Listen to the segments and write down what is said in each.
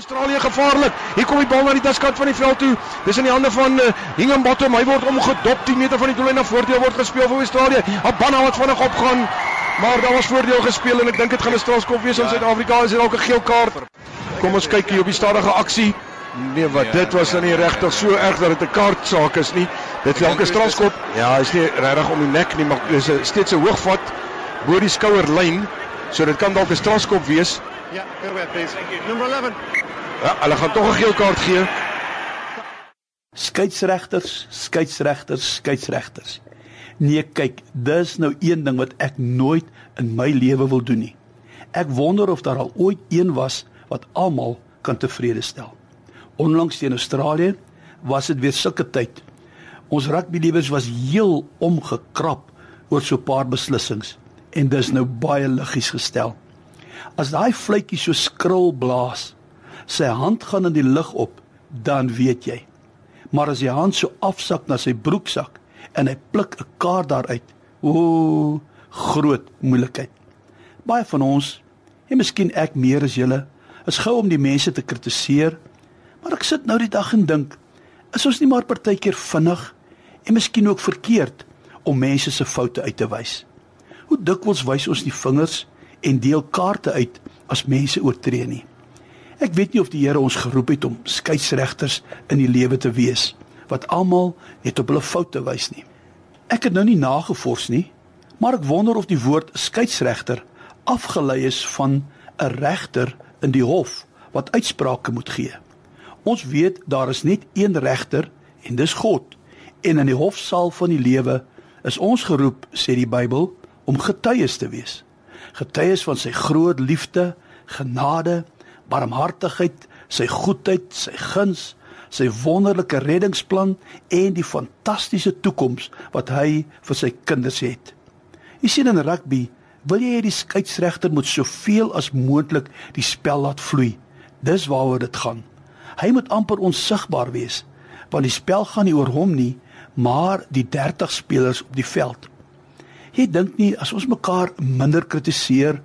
Australië gevaarlik. Hier kom die bal na die daskant van die veld toe. Dis in die hande van uh, Hingham Bottom. Hy word omgedop 10 meter van die doel en na voordeel word gespeel vir Australië. Abana wat vinnig opgaan. Maar daar was voordeel gespeel en ek dink dit gaan 'n strafskop wees aan ja. Suid-Afrika. Is dit dalk 'n geel kaart? Kom ons kyk hier op die stadige aksie. Nee, wat ja, dit was ja. dan nie regtig so erg dat dit 'n kaart saak is nie. Dit is elke strafskop. Ja, is nie regtig om die nek nie, maar dis steeds 'n hoogvat bo die skouerlyn. So dit kan dalk 'n strafskop wees. Ja, go ahead please. Thank you. Number 11. Ja, hulle gaan tog 'n geel kaart gee. Skeieregters, skeieregters, skeieregters. Nee, kyk, dis nou een ding wat ek nooit in my lewe wil doen nie. Ek wonder of daar al ooit een was wat almal kan tevrede stel. Onlangs teen Australië was dit weer sulke tyd. Ons rugbyliewers was heel omgekrap oor so 'n paar beslissings en dis nou baie liggies gestel. As daai fluitjie so skril blaas, sy hand gaan in die lug op, dan weet jy. Maar as die hand so afsak na sy broeksak en hy pluk 'n kaart daaruit, o, groot moeilikheid. Baie van ons, en miskien ek meer as julle, is gou om die mense te kritiseer, maar ek sit nou die dag en dink, is ons nie maar partykeer vinnig en miskien ook verkeerd om mense se foute uit te wys? Hoe dikwels wys ons die vingers en deel kaarte uit as mense oortree nie? Ek weet nie of die Here ons geroep het om skeieregters in die lewe te wees wat almal net op hulle foute wys nie. Ek het nou nie nagevors nie, maar ek wonder of die woord skeieregter afgelei is van 'n regter in die hof wat uitsprake moet gee. Ons weet daar is net een regter en dis God. En in die hofsaal van die lewe is ons geroep, sê die Bybel, om getuies te wees. Getuies van sy groot liefde, genade, barmhartigheid, sy goedheid, sy guns, sy wonderlike reddingsplan en die fantastiese toekoms wat hy vir sy kinders het. Jy sien in rugby, wil jy hê die skeieregter moet soveel as moontlik die spel laat vloei. Dis waaroor dit gaan. Hy moet amper onsigbaar wees, want die spel gaan nie oor hom nie, maar die 30 spelers op die veld. Jy dink nie as ons mekaar minder kritiseer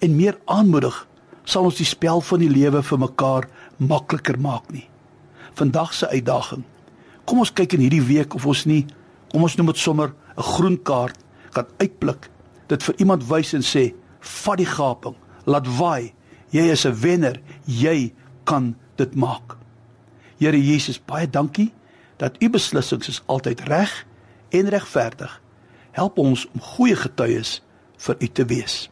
en meer aanmoedig sal ons die spel van die lewe vir mekaar makliker maak nie. Vandag se uitdaging. Kom ons kyk in hierdie week of ons nie, kom ons noem dit sommer 'n groen kaart kan uitblik. Dit vir iemand wys en sê, "Vat die gaping, laat waai. Jy is 'n wenner. Jy kan dit maak." Here Jesus, baie dankie dat u beslissings is altyd reg en regverdig. Help ons om goeie getuies vir u te wees.